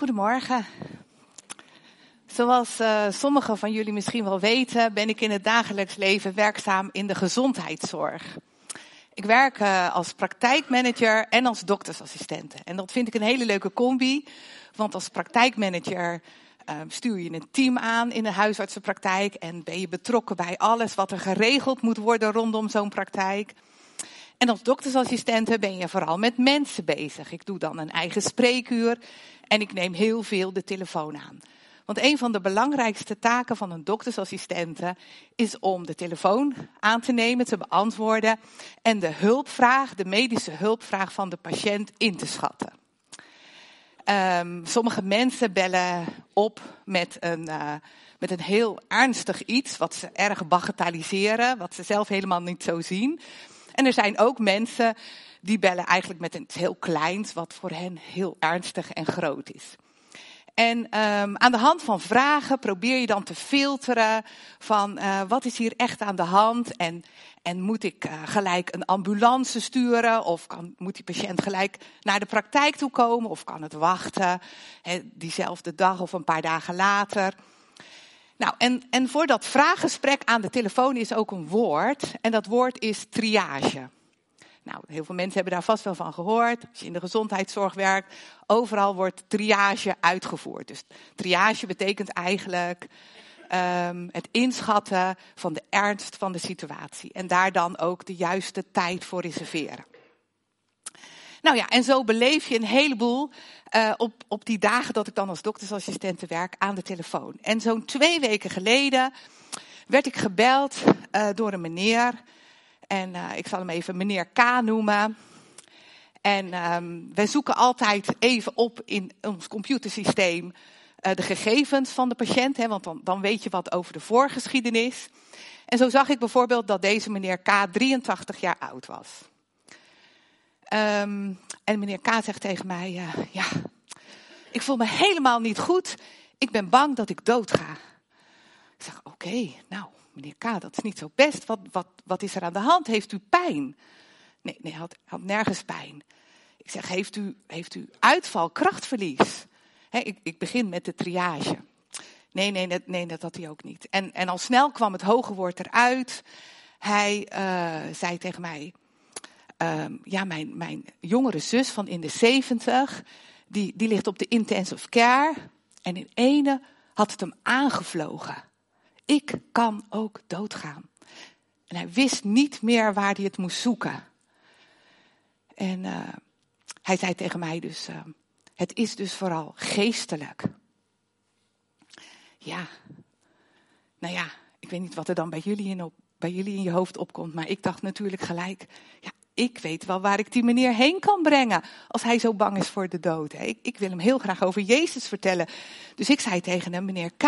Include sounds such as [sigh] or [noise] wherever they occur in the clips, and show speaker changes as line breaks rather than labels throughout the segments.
Goedemorgen. Zoals uh, sommigen van jullie misschien wel weten, ben ik in het dagelijks leven werkzaam in de gezondheidszorg. Ik werk uh, als praktijkmanager en als doktersassistente. En dat vind ik een hele leuke combi, want als praktijkmanager uh, stuur je een team aan in de huisartsenpraktijk en ben je betrokken bij alles wat er geregeld moet worden rondom zo'n praktijk. En als doktersassistente ben je vooral met mensen bezig. Ik doe dan een eigen spreekuur en ik neem heel veel de telefoon aan. Want een van de belangrijkste taken van een doktersassistente is om de telefoon aan te nemen, te beantwoorden en de hulpvraag, de medische hulpvraag van de patiënt in te schatten. Um, sommige mensen bellen op met een, uh, met een heel ernstig iets, wat ze erg bagatelliseren, wat ze zelf helemaal niet zo zien. En er zijn ook mensen die bellen eigenlijk met iets heel kleins, wat voor hen heel ernstig en groot is. En um, aan de hand van vragen probeer je dan te filteren van uh, wat is hier echt aan de hand en, en moet ik uh, gelijk een ambulance sturen of kan, moet die patiënt gelijk naar de praktijk toe komen of kan het wachten diezelfde dag of een paar dagen later. Nou, en, en voor dat vraaggesprek aan de telefoon is ook een woord en dat woord is triage. Nou, heel veel mensen hebben daar vast wel van gehoord. Als je in de gezondheidszorg werkt, overal wordt triage uitgevoerd. Dus triage betekent eigenlijk um, het inschatten van de ernst van de situatie. En daar dan ook de juiste tijd voor reserveren. Nou ja, en zo beleef je een heleboel uh, op, op die dagen dat ik dan als doktersassistente werk aan de telefoon. En zo'n twee weken geleden werd ik gebeld uh, door een meneer en uh, ik zal hem even meneer K noemen. En um, wij zoeken altijd even op in ons computersysteem de gegevens van de patiënt, hè, want dan, dan weet je wat over de voorgeschiedenis. En zo zag ik bijvoorbeeld dat deze meneer K 83 jaar oud was. Um, en meneer K zegt tegen mij, uh, ja, ik voel me helemaal niet goed. Ik ben bang dat ik dood ga. Ik zeg, oké, nou, meneer K, dat is niet zo best. Wat, wat, wat is er aan de hand? Heeft u pijn? Nee, nee, hij had, had nergens pijn. Ik zeg, heeft u, heeft u uitval, krachtverlies? ik, ik begin met de triage. Nee, nee, nee, dat had hij ook niet. En, en al snel kwam het hoge woord eruit. Hij uh, zei tegen mij, uh, ja, mijn, mijn jongere zus van in de zeventig, die, die ligt op de intensive care. En in ene had het hem aangevlogen ik kan ook doodgaan. En hij wist niet meer waar hij het moest zoeken. En uh, hij zei tegen mij dus, uh, het is dus vooral geestelijk. Ja, nou ja, ik weet niet wat er dan bij jullie in, op, bij jullie in je hoofd opkomt, maar ik dacht natuurlijk gelijk, ja, ik weet wel waar ik die meneer heen kan brengen als hij zo bang is voor de dood. Ik, ik wil hem heel graag over Jezus vertellen. Dus ik zei tegen hem, meneer K,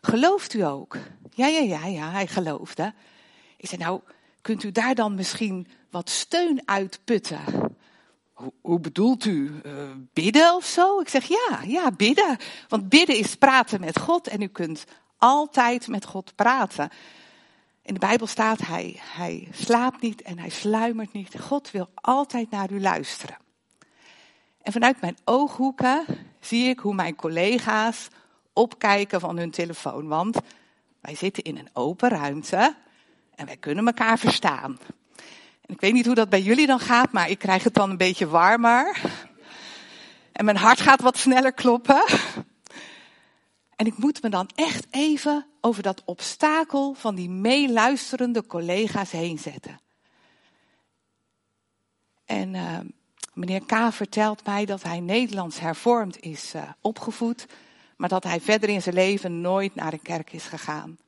gelooft u ook? Ja, ja, ja, ja, hij geloofde. Ik zei, nou, kunt u daar dan misschien wat steun uitputten? Hoe, bedoelt u? Uh, bidden of zo? Ik zeg, ja, ja, bidden. Want bidden is praten met God en u kunt altijd met God praten. In de Bijbel staat hij, hij slaapt niet en hij sluimert niet. God wil altijd naar u luisteren. En vanuit mijn ooghoeken zie ik hoe mijn collega's opkijken van hun telefoon. Want wij zitten in een open ruimte en wij kunnen elkaar verstaan. En ik weet niet hoe dat bij jullie dan gaat, maar ik krijg het dan een beetje warmer. En mijn hart gaat wat sneller kloppen. En ik moet me dan echt even over dat obstakel van die meeluisterende collega's heen zetten. En uh, meneer K. vertelt mij dat hij Nederlands hervormd is uh, opgevoed, maar dat hij verder in zijn leven nooit naar een kerk is gegaan.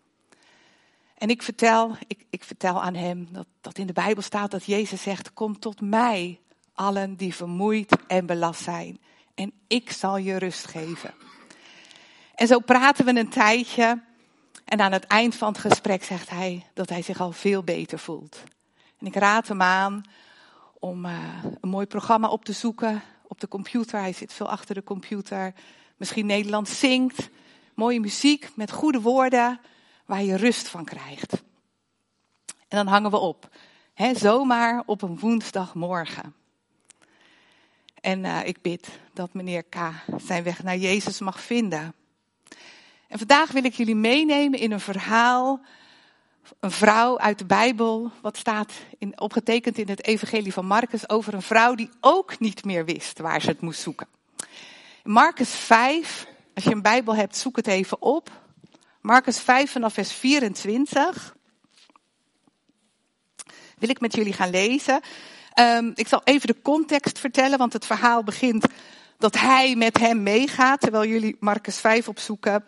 En ik vertel, ik, ik vertel aan hem dat, dat in de Bijbel staat dat Jezus zegt: Kom tot mij, allen die vermoeid en belast zijn, en ik zal je rust geven. En zo praten we een tijdje. En aan het eind van het gesprek zegt hij dat hij zich al veel beter voelt. En ik raad hem aan om uh, een mooi programma op te zoeken op de computer. Hij zit veel achter de computer. Misschien Nederlands zingt. Mooie muziek met goede woorden waar je rust van krijgt. En dan hangen we op. Zomaar op een woensdagmorgen. En uh, ik bid dat meneer K. zijn weg naar Jezus mag vinden. En vandaag wil ik jullie meenemen in een verhaal. Een vrouw uit de Bijbel, wat staat in, opgetekend in het Evangelie van Marcus, over een vrouw die ook niet meer wist waar ze het moest zoeken. Marcus 5, als je een Bijbel hebt, zoek het even op. Marcus 5 vanaf vers 24. Wil ik met jullie gaan lezen. Um, ik zal even de context vertellen, want het verhaal begint dat hij met hem meegaat, terwijl jullie Marcus 5 opzoeken.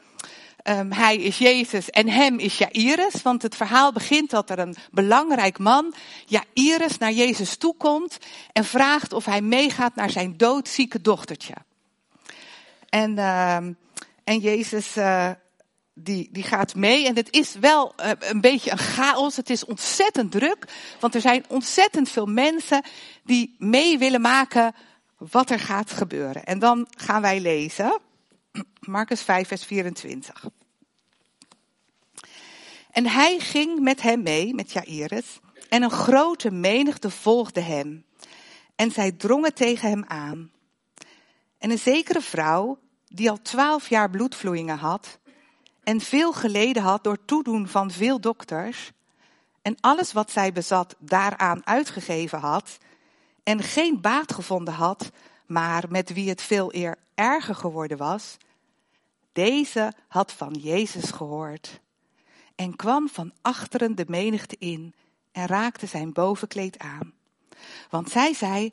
Um, hij is Jezus en hem is Jairus, want het verhaal begint dat er een belangrijk man, Jairus, naar Jezus toekomt en vraagt of hij meegaat naar zijn doodzieke dochtertje. En, uh, en Jezus uh, die, die gaat mee. En het is wel uh, een beetje een chaos. Het is ontzettend druk. Want er zijn ontzettend veel mensen die mee willen maken wat er gaat gebeuren. En dan gaan wij lezen. Marcus 5, vers 24. En hij ging met hem mee, met Jairus. En een grote menigte volgde hem. En zij drongen tegen hem aan. En een zekere vrouw, die al twaalf jaar bloedvloeien had, en veel geleden had door toedoen van veel dokters, en alles wat zij bezat daaraan uitgegeven had, en geen baat gevonden had, maar met wie het veel eer erger geworden was, deze had van Jezus gehoord en kwam van achteren de menigte in en raakte zijn bovenkleed aan. Want zij zei,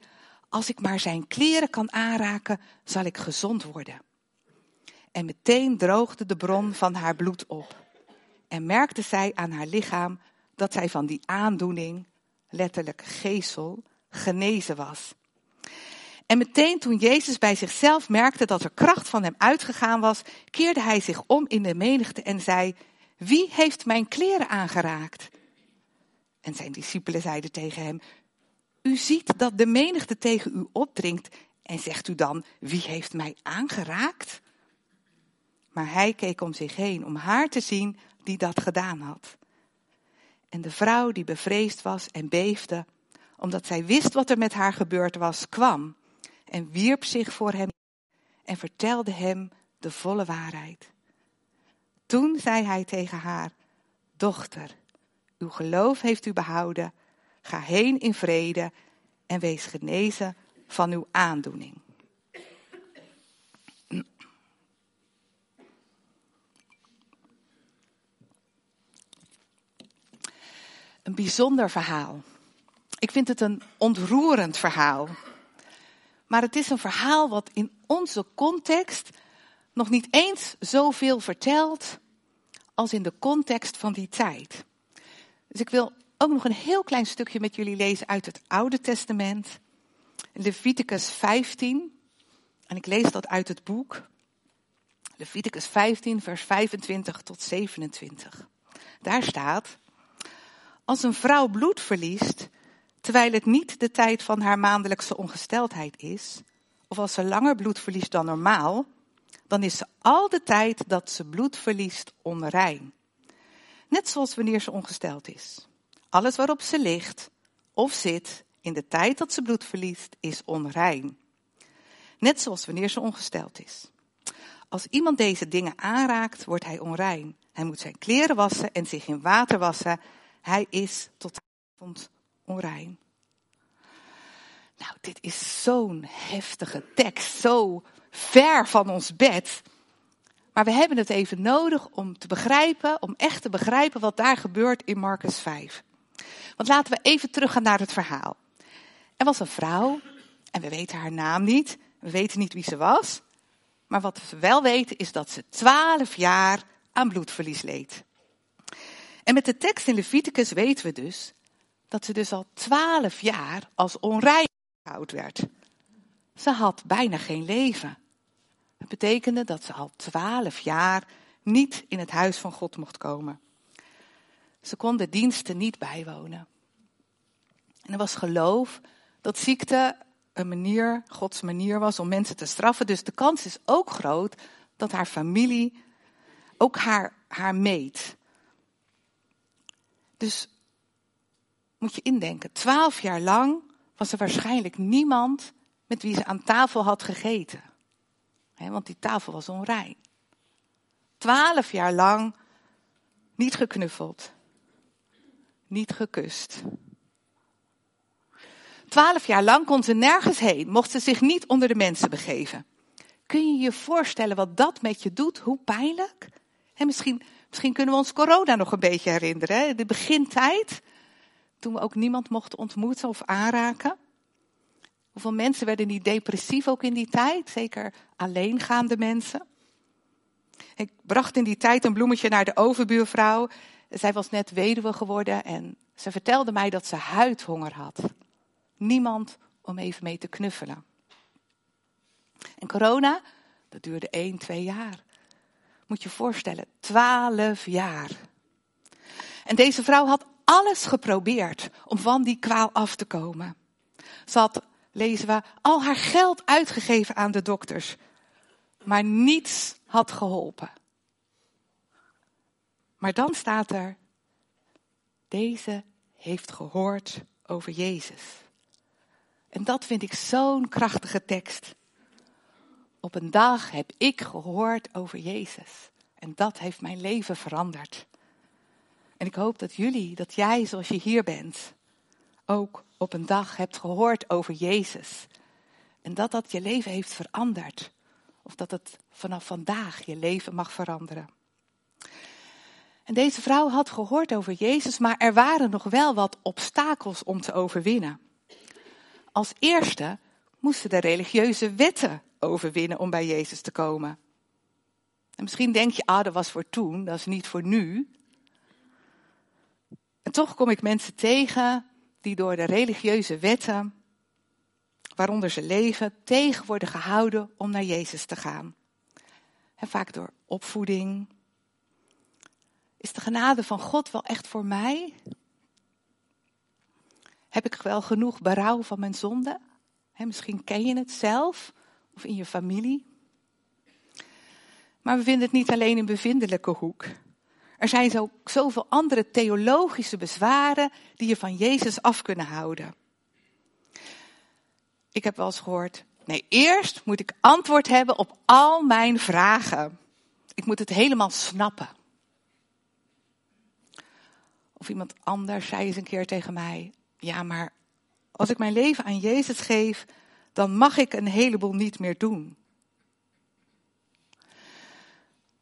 als ik maar zijn kleren kan aanraken, zal ik gezond worden. En meteen droogde de bron van haar bloed op. En merkte zij aan haar lichaam dat zij van die aandoening, letterlijk geesel, genezen was. En meteen toen Jezus bij zichzelf merkte dat er kracht van hem uitgegaan was, keerde hij zich om in de menigte en zei: Wie heeft mijn kleren aangeraakt? En zijn discipelen zeiden tegen hem: U ziet dat de menigte tegen u opdringt en zegt u dan: Wie heeft mij aangeraakt? Maar hij keek om zich heen om haar te zien die dat gedaan had. En de vrouw die bevreesd was en beefde, omdat zij wist wat er met haar gebeurd was, kwam en wierp zich voor hem en vertelde hem de volle waarheid. Toen zei hij tegen haar: Dochter, uw geloof heeft u behouden. Ga heen in vrede en wees genezen van uw aandoening. Een bijzonder verhaal. Ik vind het een ontroerend verhaal. Maar het is een verhaal wat in onze context nog niet eens zoveel vertelt als in de context van die tijd. Dus ik wil ook nog een heel klein stukje met jullie lezen uit het Oude Testament. Leviticus 15. En ik lees dat uit het boek. Leviticus 15, vers 25 tot 27. Daar staat. Als een vrouw bloed verliest, terwijl het niet de tijd van haar maandelijkse ongesteldheid is, of als ze langer bloed verliest dan normaal, dan is ze al de tijd dat ze bloed verliest onrein. Net zoals wanneer ze ongesteld is. Alles waarop ze ligt of zit in de tijd dat ze bloed verliest, is onrein. Net zoals wanneer ze ongesteld is. Als iemand deze dingen aanraakt, wordt hij onrein. Hij moet zijn kleren wassen en zich in water wassen. Hij is tot avond onrein. Nou, dit is zo'n heftige tekst, zo ver van ons bed. Maar we hebben het even nodig om te begrijpen, om echt te begrijpen wat daar gebeurt in Marcus 5. Want laten we even teruggaan naar het verhaal. Er was een vrouw, en we weten haar naam niet, we weten niet wie ze was. Maar wat we wel weten is dat ze twaalf jaar aan bloedverlies leed. En met de tekst in Leviticus weten we dus dat ze dus al twaalf jaar als onrein oud werd. Ze had bijna geen leven. Het betekende dat ze al twaalf jaar niet in het huis van God mocht komen. Ze kon de diensten niet bijwonen. En er was geloof dat ziekte een manier, Gods manier was om mensen te straffen. Dus de kans is ook groot dat haar familie ook haar, haar meet. Dus moet je indenken, twaalf jaar lang was er waarschijnlijk niemand met wie ze aan tafel had gegeten. want die tafel was onrein. Twaalf jaar lang niet geknuffeld. Niet gekust. Twaalf jaar lang kon ze nergens heen, mocht ze zich niet onder de mensen begeven. Kun je je voorstellen wat dat met je doet? Hoe pijnlijk? En misschien, misschien kunnen we ons corona nog een beetje herinneren. Hè? De begintijd, toen we ook niemand mochten ontmoeten of aanraken. Hoeveel mensen werden niet depressief ook in die tijd? Zeker alleengaande mensen. Ik bracht in die tijd een bloemetje naar de overbuurvrouw. Zij was net weduwe geworden en ze vertelde mij dat ze huidhonger had. Niemand om even mee te knuffelen. En corona, dat duurde één, twee jaar. Moet je voorstellen, twaalf jaar. En deze vrouw had alles geprobeerd om van die kwaal af te komen. Ze had, lezen we, al haar geld uitgegeven aan de dokters. Maar niets had geholpen. Maar dan staat er, deze heeft gehoord over Jezus. En dat vind ik zo'n krachtige tekst. Op een dag heb ik gehoord over Jezus. En dat heeft mijn leven veranderd. En ik hoop dat jullie, dat jij zoals je hier bent, ook op een dag hebt gehoord over Jezus. En dat dat je leven heeft veranderd. Of dat het vanaf vandaag je leven mag veranderen. En deze vrouw had gehoord over Jezus, maar er waren nog wel wat obstakels om te overwinnen. Als eerste moesten de religieuze wetten overwinnen om bij Jezus te komen. En misschien denk je, ah, dat was voor toen, dat is niet voor nu. En toch kom ik mensen tegen die door de religieuze wetten, waaronder ze leven, tegen worden gehouden om naar Jezus te gaan. En vaak door opvoeding. Is de genade van God wel echt voor mij? Heb ik wel genoeg berouw van mijn zonde? misschien ken je het zelf of in je familie. Maar we vinden het niet alleen in bevindelijke hoek. Er zijn zo, zoveel andere theologische bezwaren die je van Jezus af kunnen houden. Ik heb wel eens gehoord, nee, eerst moet ik antwoord hebben op al mijn vragen. Ik moet het helemaal snappen. Of iemand anders zei eens een keer tegen mij, ja, maar als ik mijn leven aan Jezus geef, dan mag ik een heleboel niet meer doen.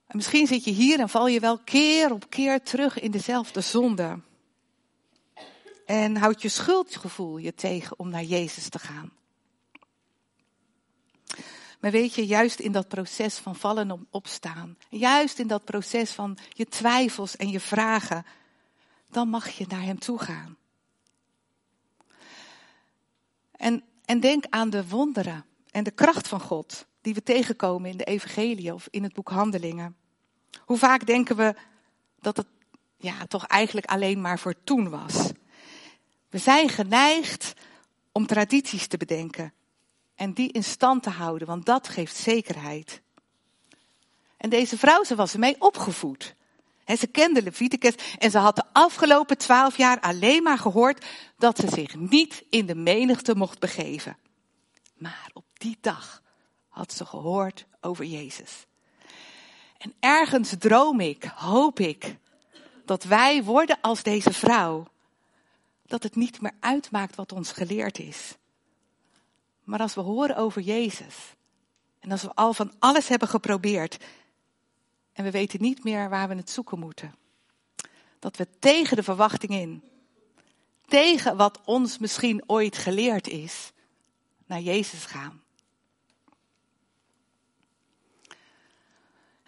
En misschien zit je hier en val je wel keer op keer terug in dezelfde zonde. En houdt je schuldgevoel je tegen om naar Jezus te gaan. Maar weet je, juist in dat proces van vallen en opstaan, juist in dat proces van je twijfels en je vragen, dan mag je naar Hem toe gaan. En, en denk aan de wonderen en de kracht van God die we tegenkomen in de evangelie of in het boek Handelingen. Hoe vaak denken we dat het ja, toch eigenlijk alleen maar voor toen was. We zijn geneigd om tradities te bedenken en die in stand te houden, want dat geeft zekerheid. En deze vrouw, ze was ermee opgevoed. Ze kende Leviticus en ze had de afgelopen twaalf jaar alleen maar gehoord dat ze zich niet in de menigte mocht begeven. Maar op die dag had ze gehoord over Jezus. En ergens droom ik, hoop ik, dat wij worden als deze vrouw. Dat het niet meer uitmaakt wat ons geleerd is. Maar als we horen over Jezus. En als we al van alles hebben geprobeerd. En we weten niet meer waar we het zoeken moeten. Dat we tegen de verwachting in. Tegen wat ons misschien ooit geleerd is. Naar Jezus gaan.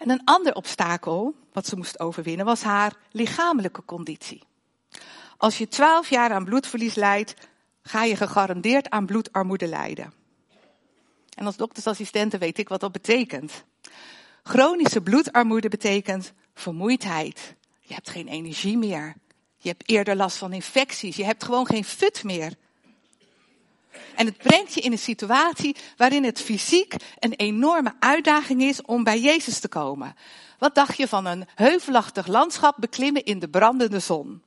En een ander obstakel wat ze moest overwinnen was haar lichamelijke conditie. Als je twaalf jaar aan bloedverlies lijdt, ga je gegarandeerd aan bloedarmoede lijden. En als doktersassistente weet ik wat dat betekent. Chronische bloedarmoede betekent vermoeidheid. Je hebt geen energie meer. Je hebt eerder last van infecties. Je hebt gewoon geen fut meer. En het brengt je in een situatie waarin het fysiek een enorme uitdaging is om bij Jezus te komen. Wat dacht je van een heuvelachtig landschap beklimmen in de brandende zon?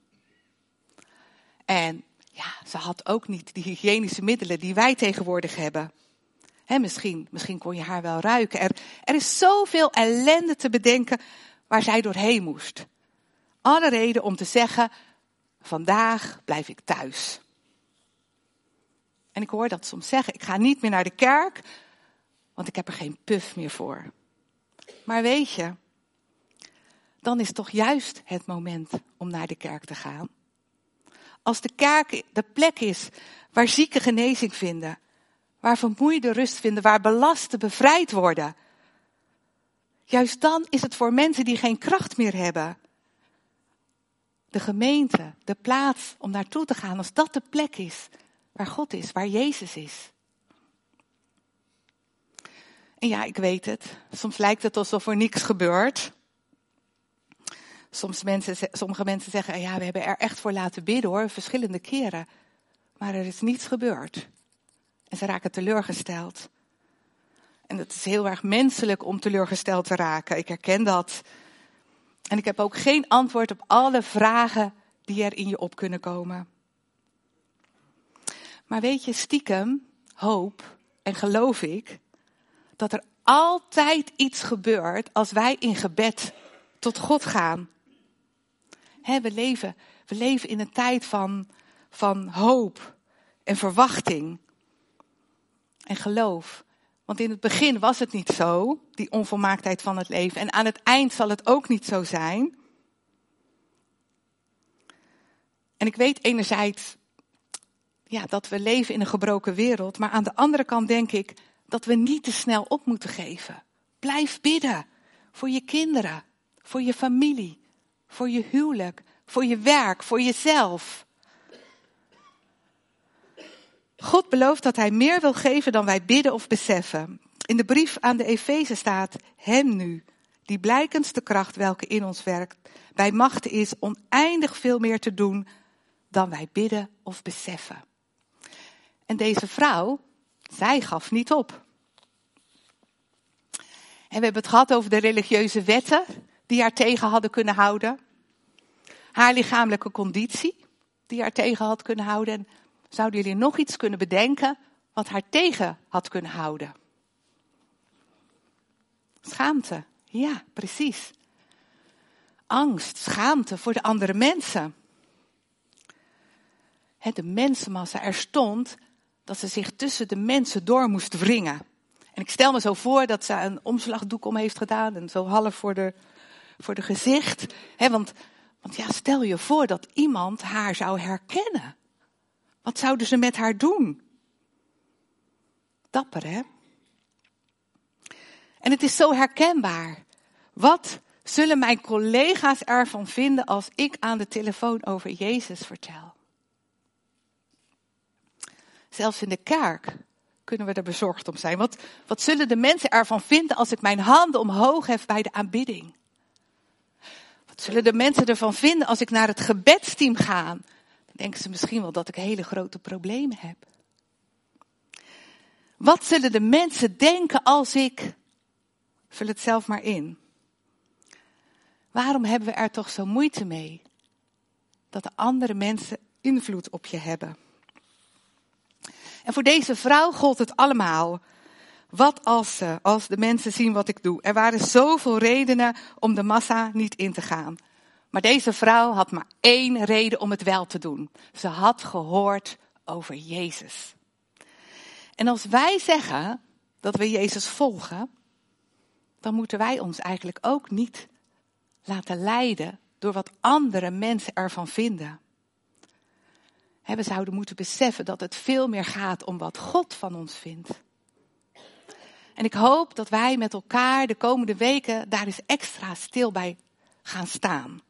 En ja, ze had ook niet die hygiënische middelen die wij tegenwoordig hebben. misschien, misschien kon je haar wel ruiken. Er, er is zoveel ellende te bedenken waar zij doorheen moest. Alle reden om te zeggen, vandaag blijf ik thuis. En ik hoor dat soms zeggen, ik ga niet meer naar de kerk, want ik heb er geen puf meer voor. Maar weet je, dan is toch juist het moment om naar de kerk te gaan. Als de kerk de plek is waar zieken genezing vinden, waar vermoeide rust vinden, waar belasten bevrijd worden. Juist dan is het voor mensen die geen kracht meer hebben. De gemeente, de plaats om naartoe te gaan, als dat de plek is waar God is, waar Jezus is. En ja, ik weet het. Soms lijkt het alsof er niks gebeurt. Soms mensen, sommige mensen zeggen, ja, we hebben er echt voor laten bidden hoor, verschillende keren. Maar er is niets gebeurd. En ze raken teleurgesteld. En het is heel erg menselijk om teleurgesteld te raken. Ik herken dat. En ik heb ook geen antwoord op alle vragen die er in je op kunnen komen. Maar weet je, stiekem, hoop en geloof ik dat er altijd iets gebeurt als wij in gebed tot God gaan. we, leven, we leven in een tijd van, van hoop en verwachting en geloof. Want in het begin was het niet zo, die onvolmaaktheid van het leven. En aan het eind zal het ook niet zo zijn. En ik weet enerzijds ja, dat we leven in een gebroken wereld. Maar aan de andere kant denk ik dat we niet te snel op moeten geven. Blijf bidden voor je kinderen, voor je familie, voor je huwelijk, voor je werk, voor jezelf. God belooft dat Hij meer wil geven dan wij bidden of beseffen. In de brief aan de Efeze staat, Hem nu, die blijkendste kracht welke in ons werkt, bij machten is oneindig veel meer te doen dan wij bidden of beseffen. En deze vrouw, zij gaf niet op. En we hebben het gehad over de religieuze wetten die haar tegen hadden kunnen houden. Haar lichamelijke conditie die haar tegen had kunnen houden. En zouden jullie nog iets kunnen bedenken wat haar tegen had kunnen houden? Schaamte. Ja, precies. Angst, schaamte voor de andere mensen. De mensenmassa, er stond dat ze zich tussen de mensen door moest wringen. En ik stel me zo voor dat ze een omslagdoek om heeft gedaan en zo half voor de, voor gezicht. want, want ja, stel je voor dat iemand haar zou herkennen. Wat zouden ze met haar doen? Dapper, hè? En het is zo herkenbaar. Wat zullen mijn collega's ervan vinden als ik aan de telefoon over Jezus vertel? Zelfs in de kerk kunnen we er bezorgd om zijn. Wat, wat zullen de mensen ervan vinden als ik mijn handen omhoog hef bij de aanbidding? Wat zullen de mensen ervan vinden als ik naar het gebedsteam ga? Dan denken ze misschien wel dat ik hele grote problemen heb. Wat zullen de mensen denken als ik. Vul het zelf maar in. Waarom hebben we er toch zo moeite mee? Dat de andere mensen invloed op je hebben. En voor deze vrouw gold het allemaal. Wat als ze, als de mensen zien wat ik doe? Er waren zoveel redenen om de massa niet in te gaan. Maar deze vrouw had maar één reden om het wel te doen. Ze had gehoord over Jezus. En als wij zeggen dat we Jezus volgen, dan moeten wij ons eigenlijk ook niet laten leiden door wat andere mensen ervan vinden we zouden moeten beseffen dat het veel meer gaat om wat God van ons vindt. En ik hoop dat wij met elkaar de komende weken daar eens extra stil bij gaan staan.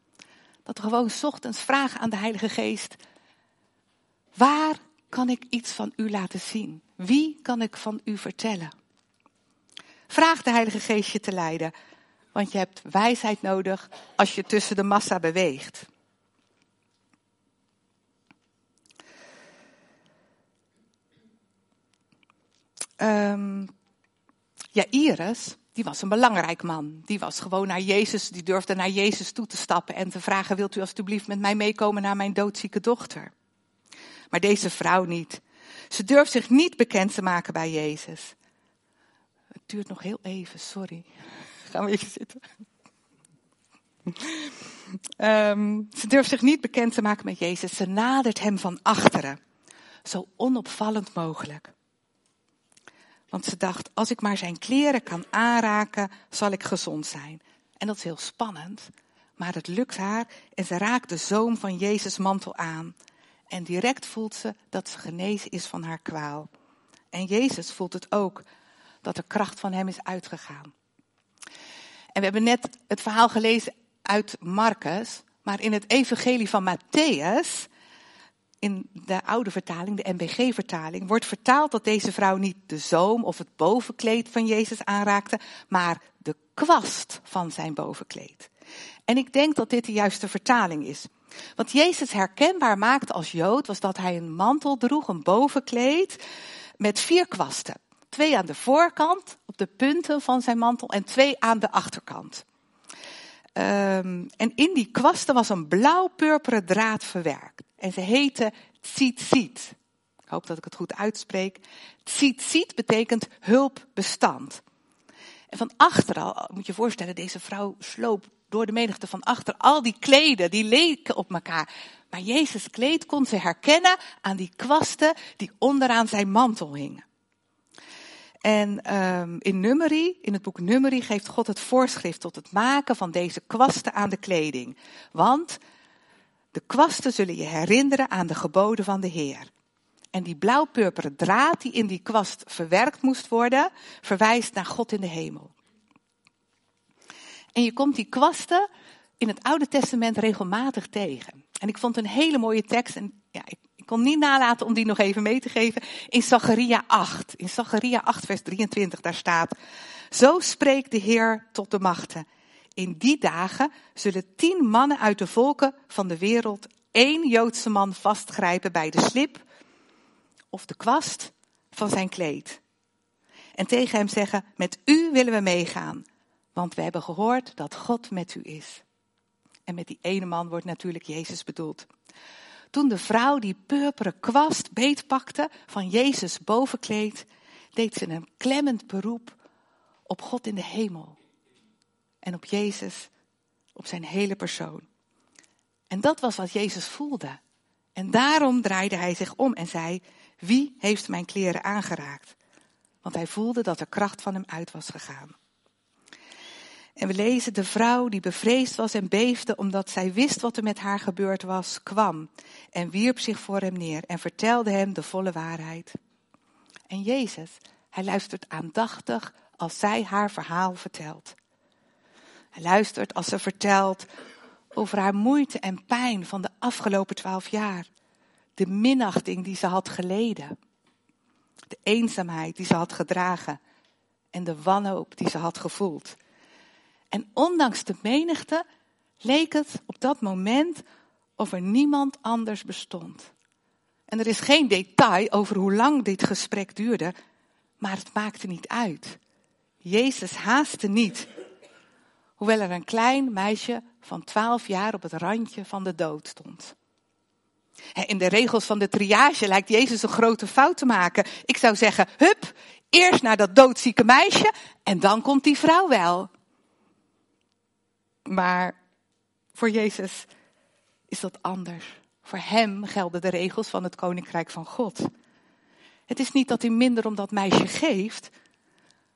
Dat we gewoon ochtends vragen aan de Heilige Geest. Waar kan ik iets van u laten zien? Wie kan ik van u vertellen? Vraag de Heilige Geest je te leiden. Want je hebt wijsheid nodig als je tussen de massa beweegt. Um, ja, Iris, die was een belangrijk man. Die was gewoon naar Jezus, die durfde naar Jezus toe te stappen en te vragen: Wilt u alstublieft met mij meekomen naar mijn doodzieke dochter? Maar deze vrouw niet. Ze durft zich niet bekend te maken bij Jezus. Het duurt nog heel even, sorry. [laughs] Gaan we even zitten. Ehm, ze durft zich niet bekend te maken met Jezus. Ze nadert hem van achteren. Zo onopvallend mogelijk. Want ze dacht, als ik maar zijn kleren kan aanraken, zal ik gezond zijn. En dat is heel spannend. Maar het lukt haar en ze raakt de zoom van Jezus' mantel aan. En direct voelt ze dat ze genezen is van haar kwaal. En Jezus voelt het ook, dat de kracht van hem is uitgegaan. En we hebben net het verhaal gelezen uit Marcus, maar in het evangelie van Matthäus, in de oude vertaling, de MBG-vertaling, wordt vertaald dat deze vrouw niet de zoom of het bovenkleed van Jezus aanraakte, maar de kwast van zijn bovenkleed. En ik denk dat dit de juiste vertaling is. Wat Jezus herkenbaar maakte als Jood was dat hij een mantel droeg, een bovenkleed, met vier kwasten. Twee aan de voorkant, op de punten van zijn mantel, en twee aan de achterkant. Um, en in die kwasten was een blauw-purperen draad verwerkt. En ze heette tzitzit. Ik hoop dat ik het goed uitspreek. Tzitzit betekent hulpbestand. En van achter al, moet je je voorstellen, deze vrouw sloop door de menigte van achter al die kleden, die leken op elkaar. Maar Jezus' kleed kon ze herkennen aan die kwasten die onderaan zijn mantel hingen. En um, in Numeri, in het boek Numeri, geeft God het voorschrift tot het maken van deze kwasten aan de kleding. Want de kwasten zullen je herinneren aan de geboden van de Heer. En die blauw-purperen draad die in die kwast verwerkt moest worden, verwijst naar God in de hemel. En je komt die kwasten in het Oude Testament regelmatig tegen. En ik vond een hele mooie tekst. En ja, ik, ik kon niet nalaten om die nog even mee te geven. In Zacharia 8. In Zacharia 8, vers 23, daar staat. Zo spreekt de Heer tot de machten. In die dagen zullen tien mannen uit de volken van de wereld één Joodse man vastgrijpen bij de slip of de kwast van zijn kleed. En tegen hem zeggen, met u willen we meegaan, want we hebben gehoord dat God met u is. En met die ene man wordt natuurlijk Jezus bedoeld. Toen de vrouw die purperen kwast beetpakte van Jezus bovenkleed, deed ze een klemmend beroep op God in de hemel. En op Jezus, op zijn hele persoon. En dat was wat Jezus voelde. En daarom draaide hij zich om en zei, wie heeft mijn kleren aangeraakt? Want hij voelde dat de kracht van hem uit was gegaan. En we lezen, de vrouw die bevreesd was en beefde omdat zij wist wat er met haar gebeurd was, kwam en wierp zich voor hem neer en vertelde hem de volle waarheid. En Jezus, hij luistert aandachtig als zij haar verhaal vertelt. Hij luistert als ze vertelt over haar moeite en pijn van de afgelopen twaalf jaar. De minachting die ze had geleden. De eenzaamheid die ze had gedragen. En de wanhoop die ze had gevoeld. En ondanks de menigte leek het op dat moment of er niemand anders bestond. En er is geen detail over hoe lang dit gesprek duurde, maar het maakte niet uit. Jezus haastte niet, hoewel er een klein meisje van twaalf jaar op het randje van de dood stond. In de regels van de triage lijkt Jezus een grote fout te maken. Ik zou zeggen, hup, eerst naar dat doodzieke meisje en dan komt die vrouw wel. Maar voor Jezus is dat anders. Voor hem gelden de regels van het koninkrijk van God. Het is niet dat hij minder om dat meisje geeft,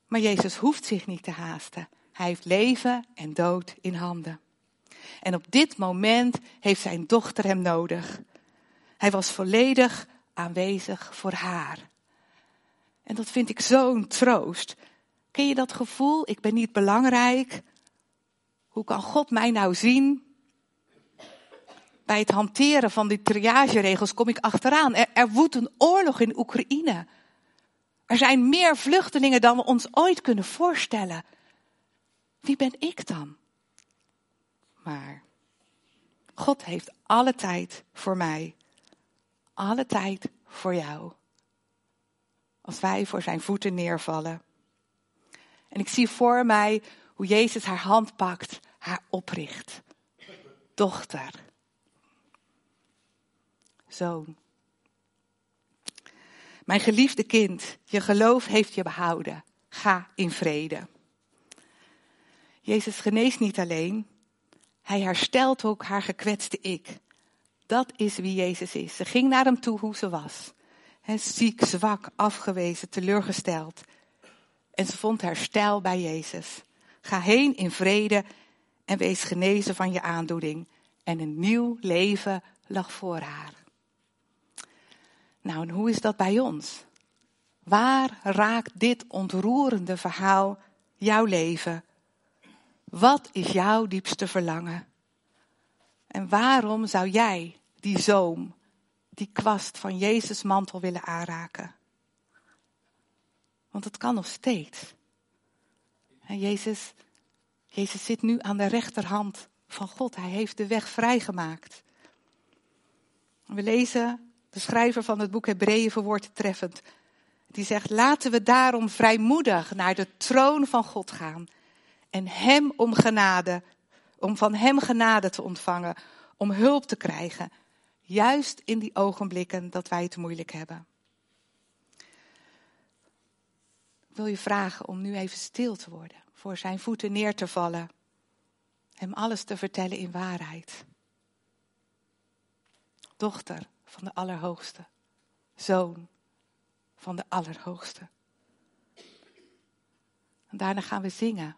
maar Jezus hoeft zich niet te haasten. Hij heeft leven en dood in handen. En op dit moment heeft zijn dochter hem nodig. Hij was volledig aanwezig voor haar. En dat vind ik zo'n troost. Ken je dat gevoel? Ik ben niet belangrijk. Hoe kan God mij nou zien? Bij het hanteren van die triageregels kom ik achteraan. Er, er woedt een oorlog in Oekraïne. Er zijn meer vluchtelingen dan we ons ooit kunnen voorstellen. Wie ben ik dan? Maar God heeft alle tijd voor mij. Alle tijd voor jou. Als wij voor zijn voeten neervallen. En ik zie voor mij hoe Jezus haar hand pakt, haar opricht. Dochter. Zoon. Mijn geliefde kind, je geloof heeft je behouden. ga in vrede. Jezus geneest niet alleen, hij herstelt ook haar gekwetste ik. Dat is wie Jezus is. Ze ging naar hem toe hoe ze was. ziek, zwak, afgewezen, teleurgesteld. En ze vond herstel bij Jezus. Ga heen in vrede en wees genezen van je aandoening. En een nieuw leven lag voor haar. Nou, en hoe is dat bij ons? Waar raakt dit ontroerende verhaal jouw leven? Wat is jouw diepste verlangen? En waarom zou jij die zoom, die kwast van Jezus mantel willen aanraken? Want het kan nog steeds. En Jezus, Jezus zit nu aan de rechterhand van God. Hij heeft de weg vrijgemaakt. We lezen de schrijver van het boek Hebreeën verwoord treffend. Die zegt, laten we daarom vrijmoedig naar de troon van God gaan. En hem om genade, om van hem genade te ontvangen, om hulp te krijgen. Juist in die ogenblikken dat wij het moeilijk hebben. Ik wil je vragen om nu even stil te worden, voor zijn voeten neer te vallen. Hem alles te vertellen in waarheid. Dochter van de Allerhoogste, zoon van de Allerhoogste. En daarna gaan we zingen.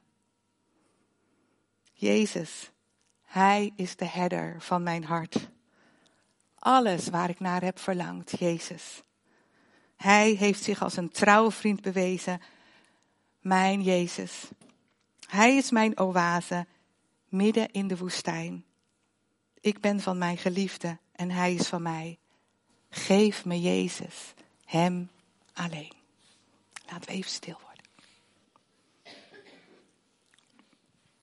Jezus, Hij is de herder van mijn hart. Alles waar ik naar heb verlangd, Jezus. Hij heeft zich als een trouwe vriend bewezen, mijn Jezus. Hij is mijn oase midden in de woestijn. Ik ben van mijn geliefde en hij is van mij. Geef me Jezus, hem alleen. Laten we even stil worden.